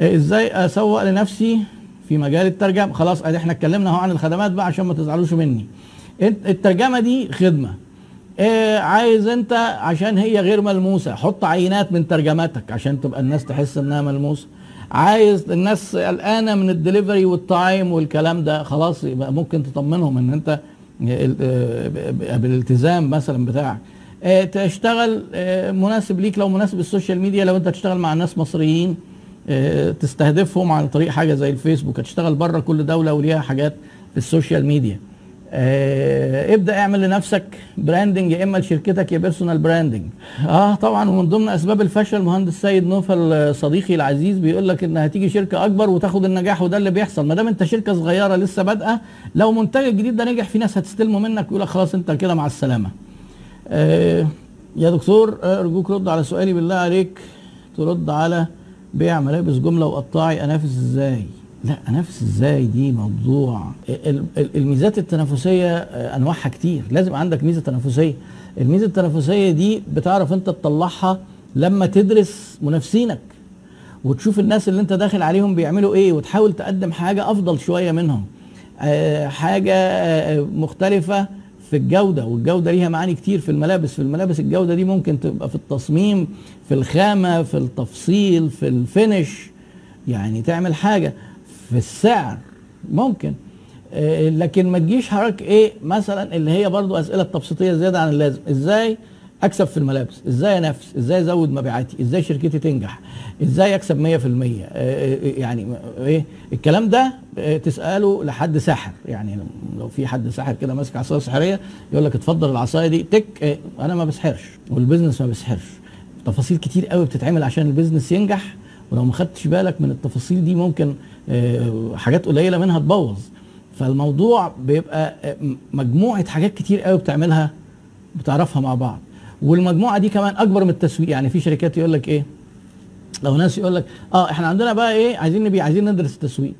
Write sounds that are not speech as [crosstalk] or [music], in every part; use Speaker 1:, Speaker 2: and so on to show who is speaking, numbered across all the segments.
Speaker 1: آه، إزاي أسوق لنفسي في مجال الترجمة؟ خلاص إحنا اتكلمنا أهو عن الخدمات بقى عشان ما تزعلوش مني. انت- الترجمة دي خدمة. آه، عايز أنت عشان هي غير ملموسة حط عينات من ترجماتك عشان تبقى الناس تحس إنها ملموسة. عايز الناس قلقانة من ال delivery وال time والكلام ده خلاص يبقى ممكن تطمنهم إن أنت آه، بالالتزام مثلا بتاعك. آه، تشتغل آه، مناسب ليك لو مناسب ال social media لو أنت تشتغل مع ناس مصريين. تستهدفهم عن طريق حاجة زي الفيسبوك. هتشتغل بره كل دولة وليها حاجات في ال social media. آه، ابدأ اعمل لنفسك branding يا إما لشركتك يا personal branding آه طبعا ومن ضمن أسباب الفشل مهندس سيد نوفل آه، صديقي العزيز بيقول لك إن هتيجي شركة أكبر وتاخد النجاح وده اللي بيحصل. ما دام أنت شركة صغيرة لسه بادئة لو منتجك الجديد ده نجح في ناس هتستلمه منك ويقول لك خلاص أنت كده مع السلامة. آه، يا دكتور آه، أرجوك رد على سؤالي بالله عليك. ترد على بيع ملابس جملة وقطاعي أنافس إزاي؟ لا أنافس إزاي؟ دي موضوع. ال- ال- الميزات التنافسية آه، أنواعها كتير. لازم عندك ميزة تنافسية. الميزة التنافسية دي بتعرف أنت تطلعها لما تدرس منافسينك وتشوف الناس اللي أنت داخل عليهم بيعملوا إيه وتحاول تقدم حاجة أفضل شوية منهم. آه، حاجة آه، مختلفة في الجودة والجودة ليها معاني كتير في الملابس. في الملابس الجودة دي ممكن تبقى في التصميم في الخامة في التفصيل في الفينش. يعني تعمل حاجة في السعر ممكن. آه، لكن ما تجيش حضرتك إيه مثلا اللي هي برضو أسئلة تبسيطية زيادة عن اللازم. إزاي؟ أكسب في الملابس. إزاي أنافس؟ إزاي أزود مبيعاتي؟ إزاي شركتي تنجح؟ إزاي أكسب 100% آه، آه، يعني إيه؟ الكلام ده آه، تسأله لحد ساحر. يعني لو في حد ساحر كده ماسك عصاية سحرية يقول لك اتفضل العصاية دي. تك آه، أنا ما بسحرش وال business ما بيسحرش تفاصيل كتير قوي بتتعمل عشان ال business ينجح ولو ما خدتش بالك من التفاصيل دي ممكن آه، حاجات قليلة منها تبوظ. فالموضوع بيبقى آه، مجموعة حاجات كتير قوي بتعملها بتعرفها مع بعض. والمجموعة دي كمان أكبر من التسويق. يعني في شركات يقول لك إيه؟ لو ناس يقول لك آه إحنا عندنا بقى إيه؟ عايزين نبيع عايزين ندرس التسويق.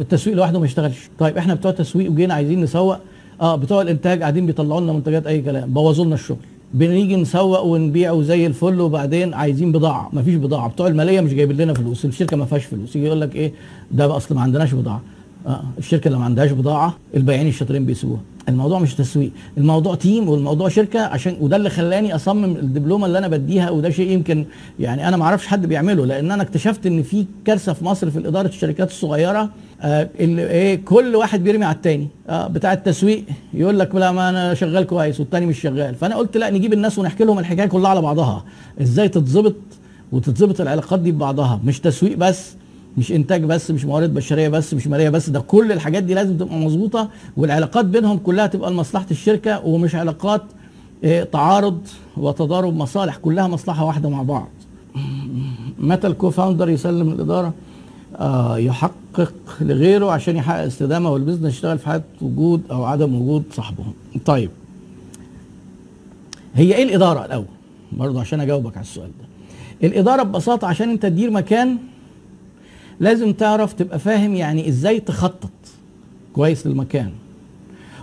Speaker 1: التسويق لوحده ما يشتغلش. طيب إحنا بتوع تسويق وجينا عايزين نسوق آه بتوع الإنتاج قاعدين بيطلعوا لنا منتجات أي كلام بوظوا لنا الشغل. بنيجي نسوق ونبيع وزي الفل وبعدين عايزين بضاعة. ما فيش بضاعة. بتوع المالية مش جايبين لنا فلوس. الشركة ما فيهاش فلوس. يجي يقول لك إيه؟ ده أصل ما عندناش بضاعة. آه الشركة اللي ما عندهاش بضاعة البياعين الشاطرين بيسيبوها. الموضوع مش تسويق الموضوع تيم والموضوع شركة عشان وده اللي خلاني أصمم الدبلومة اللي أنا بديها وده شيء يمكن يعني أنا ما أعرفش حد بيعمله لأن أنا اكتشفت إن في كارثة في مصر في إدارة الشركات الصغيرة آه اللي إيه كل واحد بيرمي على التاني آه بتاع التسويق يقول لك لا ما أنا شغال كويس والتاني مش شغال فأنا قلت لا نجيب الناس ونحكي لهم الحكاية كلها على بعضها إزاي تتظبط وتتظبط العلاقات دي ببعضها مش تسويق بس مش إنتاج بس مش موارد بشرية بس مش مالية بس ده كل الحاجات دي لازم تبقى مظبوطة والعلاقات بينهم كلها تبقى لمصلحة الشركة ومش علاقات آه تعارض وتضارب مصالح كلها مصلحة واحدة مع بعض. [clears throat] متى ال co-founder يسلم الإدارة آه يحقق لغيره عشان يحقق استدامة وال business يشتغل في حاله وجود أو عدم وجود صاحبه طيب هي إيه الإدارة الأول؟ برضه عشان أجاوبك على السؤال ده. الإدارة ببساطة عشان أنت تدير مكان لازم تعرف تبقى فاهم يعني إزاي تخطط كويس للمكان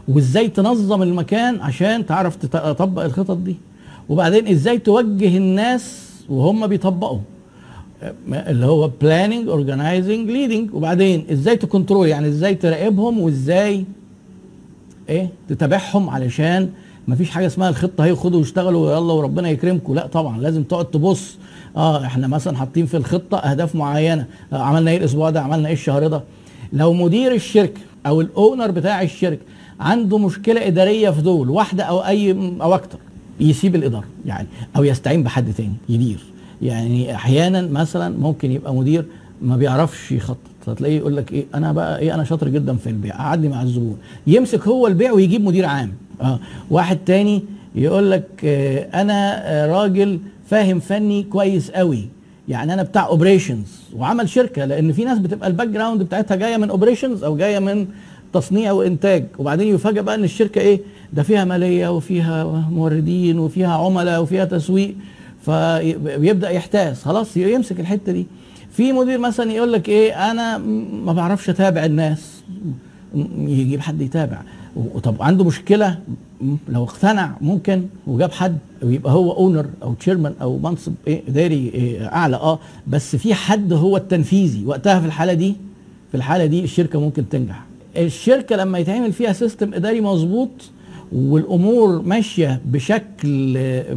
Speaker 1: وإزاي تنظم المكان عشان تعرف تطبق الخطط دي وبعدين إزاي توجه الناس وهم بيطبقوا. اللي هو planning organizing leading وبعدين إزاي تكنترول يعني إزاي تراقبهم وإزاي إيه تتابعهم علشان مفيش حاجة اسمها الخطة هي خدوا واشتغلوا يلا وربنا يكرمكم. لا طبعا لازم تقعد تبص. آه إحنا مثلا حاطين في الخطة أهداف معينة. آه عملنا إيه الأسبوع ده؟ عملنا إيه الشهر ده؟ لو مدير الشركة أو الأونر بتاع الشركة عنده مشكلة إدارية في دول واحدة أو أي أو أكتر يسيب الإدارة يعني أو يستعين بحد تاني يدير. يعني أحيانا مثلا ممكن يبقى مدير ما بيعرفش يخطط. فتلاقيه يقول لك إيه أنا بقى إيه أنا شاطر جدا في البيع. قعدني مع الزبون. يمسك هو البيع ويجيب مدير عام. آه. واحد تاني يقول لك آه أنا آه راجل فاهم فني كويس قوي يعني أنا بتاع operations وعمل شركة لأن في ناس بتبقى ال background بتاعتها جاية من operations أو جاية من تصنيع وإنتاج. وبعدين يفاجئ بقى إن الشركة إيه ده فيها مالية وفيها موردين وفيها عملاء وفيها تسويق. فيبدأ يحتاس. خلاص يمسك الحتة دي. في مدير مثلا يقول لك إيه أنا ما بعرفش أتابع الناس. يجيب حد يتابع. طب عنده مشكلة؟ لو اقتنع ممكن. وجاب حد ويبقى هو اونر أو تشيرمان أو منصب إيه إداري إيه أعلى. آه بس في حد هو التنفيذي. وقتها في الحالة دي في الحالة دي الشركة ممكن تنجح. الشركة لما يتعمل فيها system إداري مظبوط والأمور ماشية بشكل إيه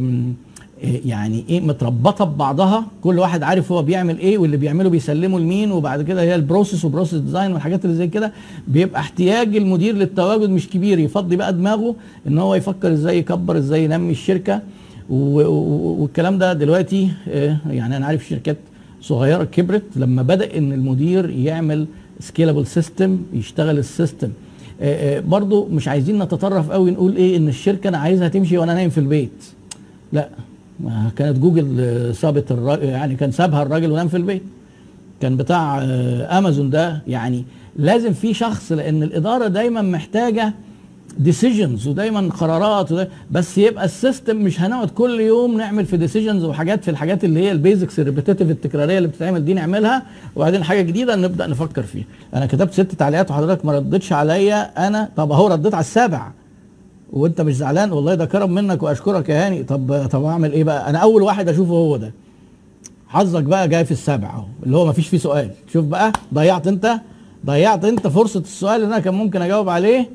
Speaker 1: يعني إيه متربطة ببعضها. كل واحد عارف هو بيعمل إيه واللي بيعمله بيسلمه لمين وبعد كده هي ال process و process design والحاجات اللي زي كده. بيبقى احتياج المدير للتواجد مش كبير يفضي بقى دماغه إن هو يفكر إزاي يكبر إزاي ينمي الشركة. والكلام ده دلوقتي آه، يعني أنا عارف شركات صغيرة كبرت لما بدأ إن المدير يعمل scalable system يشتغل ال system. آه، برضو مش عايزين نتطرف قوي نقول إيه إن الشركة أنا عايزها تمشي وأنا نايم في البيت. لا. كانت جوجل آه، سابت الراجل يعني كان سابها الراجل ونام في البيت. كان بتاع آه، أمازون ده يعني لازم في شخص لأن الإدارة دايما محتاجة decisions ودايما قرارات وده بس يبقى ال system مش هنقعد كل يوم نعمل في decisions وحاجات في الحاجات اللي هي ال basics ال repetitive التكرارية اللي بتتعمل دي نعملها وبعدين حاجة جديدة نبدأ نفكر فيها. أنا كتبت ست تعليقات وحضرتك ما ردتش عليا أنا طب أهو رديت على السابع. وانت مش زعلان؟ والله ده كرم منك واشكرك يا هاني. طب طب اعمل إيه بقى؟ أنا اول واحد اشوفه هو ده. حظك بقى جاي في السابع اهو اللي هو ما فيش فيه سؤال. شوف بقى ضيعت انت ضيعت انت فرصة السؤال اللي أنا كان ممكن اجاوب عليه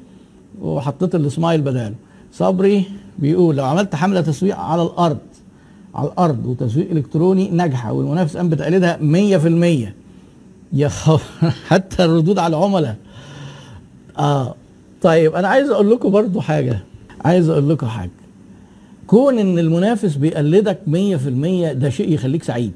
Speaker 1: وحطيت السمايل بداله. صبري بيقول لو عملت حملة تسويق على الأرض على الأرض وتسويق إلكتروني ناجحة والمنافس قام بتقليدها 100% يا خبر. [laughs] حتى الردود على العملاء. آه طيب أنا عايز أقول لكم برضو حاجة. عايز أقول لكم حاجة. كون إن المنافس بيقلدك 100% ده شيء يخليك سعيد.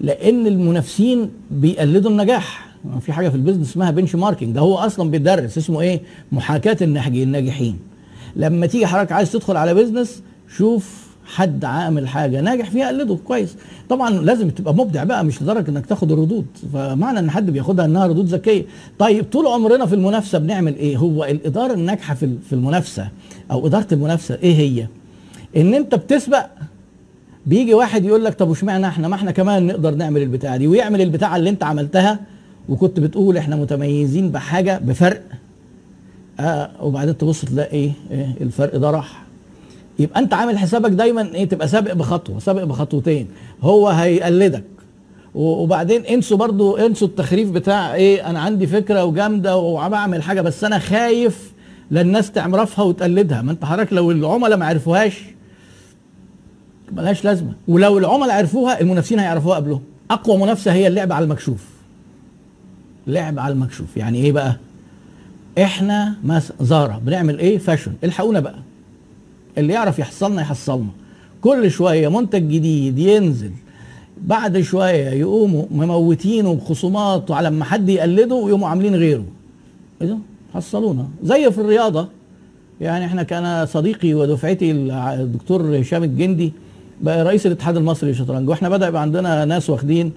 Speaker 1: لأن المنافسين بيقلدوا النجاح. في حاجة في ال business اسمها benchmarking ده هو أصلا بيدرس. اسمه إيه؟ محاكاة الناجحين. لما تيجي حضرتك عايز تدخل على بيزنس شوف حد عامل حاجة ناجح فيها قلده كويس. طبعا لازم تبقى مبدع بقى مش لدرجة إنك تاخد الردود فمعنى إن حد بياخدها إنها ردود ذكية. طيب طول عمرنا في المنافسة بنعمل إيه؟ هو الإدارة الناجحة في في المنافسة أو إدارة المنافسة إيه هي؟ إن أنت بتسبق بيجي واحد يقول لك طب واشمعنى إحنا؟ ما إحنا كمان نقدر نعمل البتاعة دي. ويعمل البتاعة اللي أنت عملتها وكنت بتقول إحنا متميزين بحاجة بفرق. آه وبعدين تبص تلاقي إيه, إيه؟ الفرق ده راح. يبقى انت عامل حسابك دايما إيه تبقى سابق بخطوة سابق بخطوتين. هو هيقلدك. وبعدين انسوا برضو انسوا التخريف بتاع إيه أنا عندي فكرة وجامدة وبعمل حاجة بس أنا خايف للناس تعرفها وتقلدها. ما انت حضرتك لو العملاء ما عرفوهاش ملهاش لازمة. ولو العملاء عرفوها المنافسين هيعرفوها قبلهم. أقوى منافسة هي اللعب على المكشوف. لعب على المكشوف. يعني إيه بقى؟ إحنا مس زارا بنعمل إيه؟ فاشن. الحقونا بقى. اللي يعرف يحصلنا يحصلنا. كل شوية منتج جديد ينزل بعد شوية يقوموا مموتينه بخصومات وعلى ما حد يقلده ويقوموا عاملين غيره. إيه حصلونا. زي في الرياضة. يعني إحنا كان صديقي ودفعتي الدكتور هشام الجندي بقى رئيس الاتحاد المصري للشطرنج وإحنا بدأ يبقى عندنا ناس واخدين.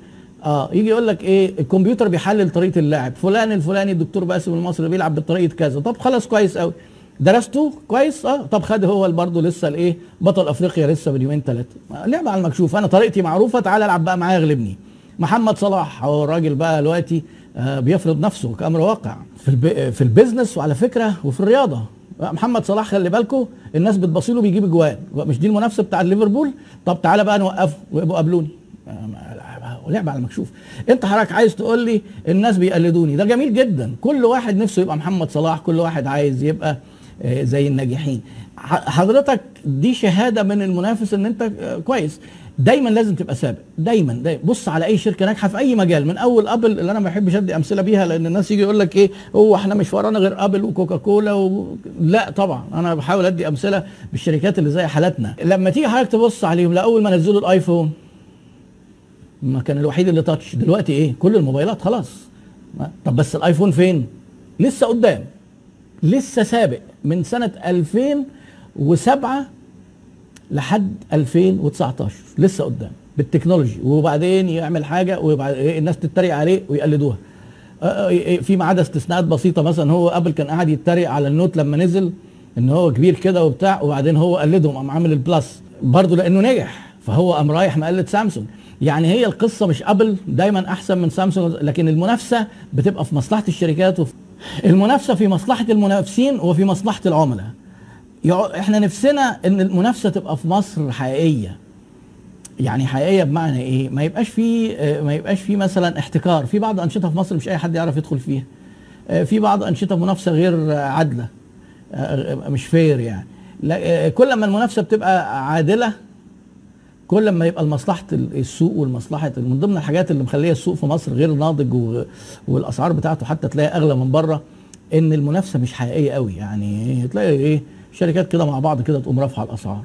Speaker 1: آه يجي يقول لك إيه؟ الكمبيوتر بيحلل طريقة اللعب. فلان الفلاني الدكتور باسم المصري بيلعب بطريقة كذا. طب خلاص كويس قوي درسته كويس؟ آه. طب خد هو برضه لسه الإيه؟ بطل أفريقيا لسه من يومين ثلاثة لعبه على المكشوف. أنا طريقتي معروفة تعالى العب بقى معايا اغلبني. محمد صلاح هو الراجل بقى دلوقتي آه بيفرض نفسه كأمر واقع في الب... في البيزنس وعلى فكرة وفي الرياضة. محمد صلاح خلي بالكم الناس بتبصيله بيجيب اجوان مش دي المنافسة بتاع ليفربول؟ طب تعالى بقى نوقفه ويبقوا قابلوني لعبه على المكشوف. أنت حضرتك عايز تقول لي الناس بيقلدوني. ده جميل جدا. كل واحد نفسه يبقى محمد صلاح كل واحد عايز يبقى آه، زي الناجحين. حضرتك دي شهادة من المنافس إن أنت آه، كويس. دايما لازم تبقى سابق دايما, دايما. بص على أي شركة ناجحة في أي مجال من أول أبل اللي أنا ما بحبش أدي أمثلة بيها لأن الناس يجي يقول لك إيه هو إحنا مش ورانا غير أبل وكوكا كولا و... لا طبعا. أنا بحاول أدي أمثلة بالشركات اللي زي حالتنا لما تيجي حضرتك تبص عليهم لاول ما نزلوا الآيفون ما كان الوحيد اللي تاتش دلوقتي إيه؟ كل الموبايلات خلاص. طب بس الآيفون فين؟ لسه قدام. لسه سابق من سنة 2007 لحد 2019 لسه قدام بالتكنولوجي. وبعدين يعمل حاجة وبعد الناس تتريق عليه ويقلدوها. آه، آه، في ما عدا استثناءات بسيطة مثلا هو ابل كان قاعد يتريق على ال Note لما نزل إن هو كبير كده وبتاع وبعدين هو قلدهم قام عامل ال Plus برضه لأنه نجح. فهو قام رايح مقلد سامسونج. يعني هي القصة مش ابل دايما أحسن من سامسونج لكن المنافسة بتبقى في مصلحة الشركات وفي المنافسة في مصلحة المنافسين وفي مصلحة العملاء. إحنا نفسنا إن المنافسة تبقى في مصر حقيقية. يعني حقيقية بمعنى إيه؟ ما يبقاش في آه، ما يبقاش في مثلا احتكار. في بعض أنشطة في مصر مش أي حد يعرف يدخل فيها. آه، في بعض أنشطة منافسة غير عادلة. آه، مش فير يعني. كل ما المنافسة بتبقى عادلة كل ما يبقى لمصلحة السوق والمصلحة من ضمن الحاجات اللي مخلية السوق في مصر غير ناضج والأسعار بتاعته حتى تلاقي أغلى من بره إن المنافسة مش حقيقية قوي. يعني تلاقي إيه شركات كده مع بعض كده تقوم رافعة الأسعار.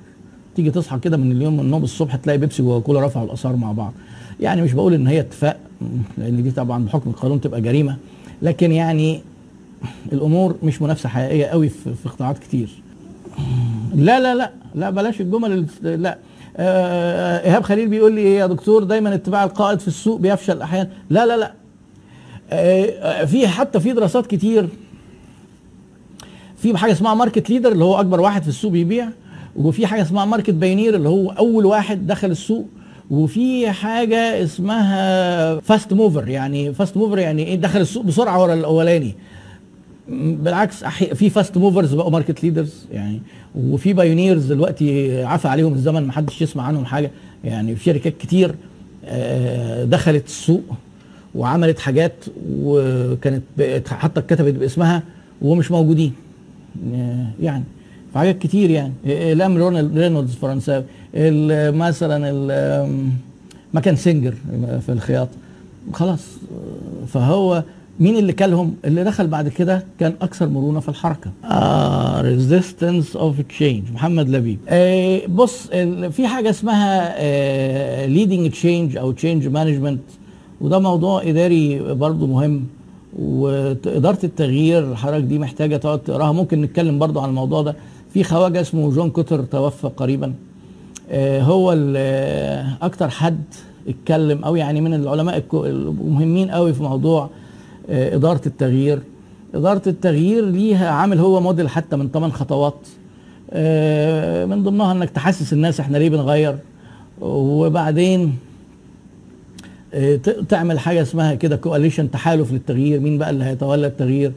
Speaker 1: تيجي تصحى كده من اليوم من النوم الصبح تلاقي بيبسي وكولا رفعوا الأسعار مع بعض. يعني مش بقول إن هي اتفاق لأن دي طبعا بحكم القانون تبقى جريمة لكن يعني الأمور مش منافسة حقيقية قوي في, في قطاعات كتير. لا لا لا لا بلاش الجمل لا. إيهاب خليل بيقول لي يا دكتور؟ دايما اتباع القائد في السوق بيفشل أحيانا. لا لا لا. آه، آه، في حتى في دراسات كتير. في حاجة اسمها market leader اللي هو أكبر واحد في السوق بيبيع وفي حاجة اسمها market pioneer اللي هو أول واحد دخل السوق وفي حاجة اسمها fast mover. يعني fast mover يعني إيه؟ دخل السوق بسرعة ورا الأولاني. بالعكس في fast movers بقوا market leaders يعني وفي pioneers دلوقتي عفى عليهم الزمن ما حدش يسمع عنهم حاجة. يعني في شركات كتير آه، دخلت السوق وعملت حاجات وكانت حتى اتكتبت باسمها ومش موجودين. آه، يعني في حاجات كتير يعني. اقلام رونالد رينولدز فرنساوي مثلا آم، مكن سينجر في الخياطه خلاص آه، فهو مين اللي أكلهم؟ اللي دخل بعد كده كان أكثر مرونة في الحركة. آه resistance of change محمد لبيب. آه بص في حاجة اسمها leading change أو change management وده موضوع إداري برضو مهم وإدارة التغيير الحركة دي محتاجة تقعد تقراها. ممكن نتكلم برضو عن الموضوع ده. في خواجة اسمه جون كوتر توفى قريبا. آه، هو آه، أكتر حد اتكلم أو يعني من العلماء المهمين قوي في موضوع آه، إدارة التغيير. إدارة التغيير ليها عامل هو موديل حتى من ثمان خطوات. آه، من ضمنها إنك تحسس الناس إحنا ليه بنغير. وبعدين آه، تعمل حاجة اسمها كده coalition تحالف للتغيير. مين بقى اللي هيتولى التغيير؟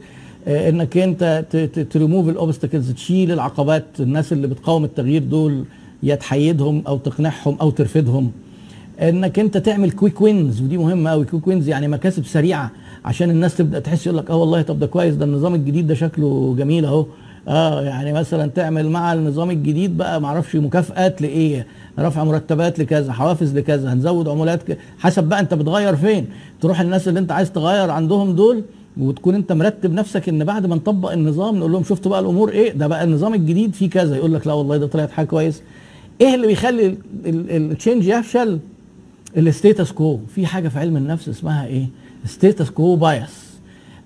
Speaker 1: آه، إنك أنت تريموف الاوبستكلز تشيل العقبات. الناس اللي بتقاوم التغيير دول يا تحيدهم أو تقنعهم أو ترفدهم. انك انت تعمل quick wins ودي مهمة قوي quick wins يعني مكاسب سريعة عشان الناس تبدأ تحس يقول لك آه والله طب ده كويس ده النظام الجديد ده شكله جميل أهو. آه يعني مثلا تعمل مع النظام الجديد بقى معرفش مكافآت لإيه؟ رفع مرتبات لكذا حوافز لكذا هنزود عمولات ك... حسب بقى أنت بتغير فين. تروح الناس اللي أنت عايز تغير عندهم دول وتكون أنت مرتب نفسك إن بعد ما نطبق النظام نقول لهم شفتوا بقى الأمور إيه؟ ده بقى النظام الجديد فيه كذا. يقول لك لا والله ده طلعت حاجة كويس إيه اللي بيخلي ال change يفشل؟ ال status quo في حاجة في علم النفس اسمها إيه؟ status quo bias.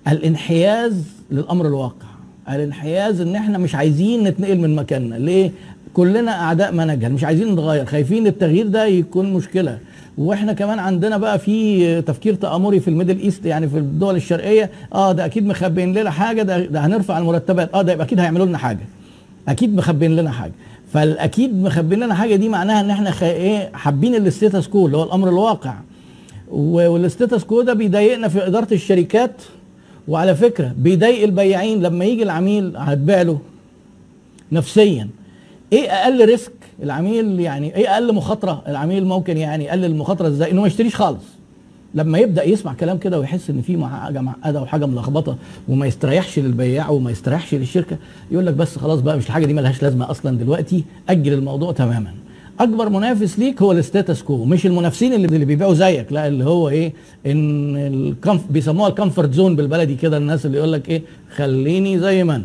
Speaker 1: الانحياز للأمر الواقع. الانحياز إن إحنا مش عايزين نتنقل من مكاننا. ليه؟ كلنا أعداء ما نجهل مش عايزين نتغير. خايفين التغيير ده يكون مشكلة. وإحنا كمان عندنا بقى في تفكير تآمري في ال Middle East يعني في الدول الشرقية. آه ده أكيد مخبيين لنا حاجة ده, ده هنرفع المرتبات. آه ده يبقى أكيد هيعملوا لنا حاجة. أكيد مخبيين لنا حاجة. فالأكيد مخبيين لنا حاجة دي معناها إن إحنا. إيه حابين ال status quo اللي هو الأمر الواقع. و- وال status quo ده بيضايقنا في إدارة الشركات. وعلى فكرة بيضايق البياعين لما يجي العميل هتبيع له نفسيا. إيه أقل risk العميل يعني إيه أقل مخاطرة؟ العميل ممكن يعني يقلل المخاطرة إزاي؟ إنه ما يشتريش خالص. لما يبدأ يسمع كلام كده ويحس إن في مع- حاجة معقدة وحاجة ملخبطة وما يستريحش للبياع وما يستريحش للشركة يقول لك بس خلاص بقى مش الحاجة دي ملهاش لازمة أصلا دلوقتي أجل الموضوع تماما. أكبر منافس ليك هو ال status quo مش المنافسين اللي اللي بيبيعوا زيك لا اللي هو إيه إن ال comf بيسموها ال comfort zone بالبلدي كده الناس اللي يقول لك إيه خليني زي ما أنا.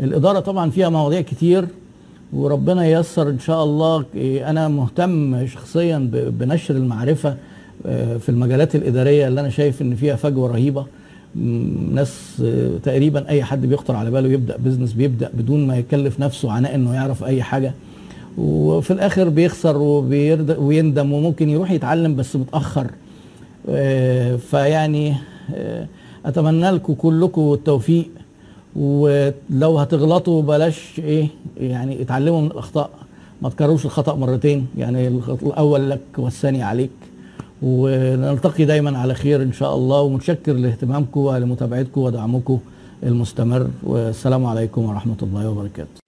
Speaker 1: الإدارة طبعا فيها مواضيع كتير وربنا ييسر إن شاء الله إيه، أنا مهتم شخصيا بنشر المعرفة في المجالات الإدارية اللي أنا شايف إن فيها فجوة رهيبة. ناس آه، تقريبا أي حد بيخطر على باله يبدأ بزنس بيبدأ بدون ما يكلف نفسه عناء إنه يعرف أي حاجة. وفي الآخر بيخسر ويندم وممكن يروح يتعلم بس متأخر. آه، فيعني آه، أتمنى لكم كلكم التوفيق. ولو هتغلطوا بلاش إيه يعني اتعلموا من الأخطاء. ما تكرروش الخطأ مرتين. يعني الأول لك والثاني عليك. ونلتقي دايما على خير إن شاء الله ومتشكر لاهتمامكم ولمتابعتكم ودعمكم المستمر والسلام عليكم ورحمة الله وبركاته.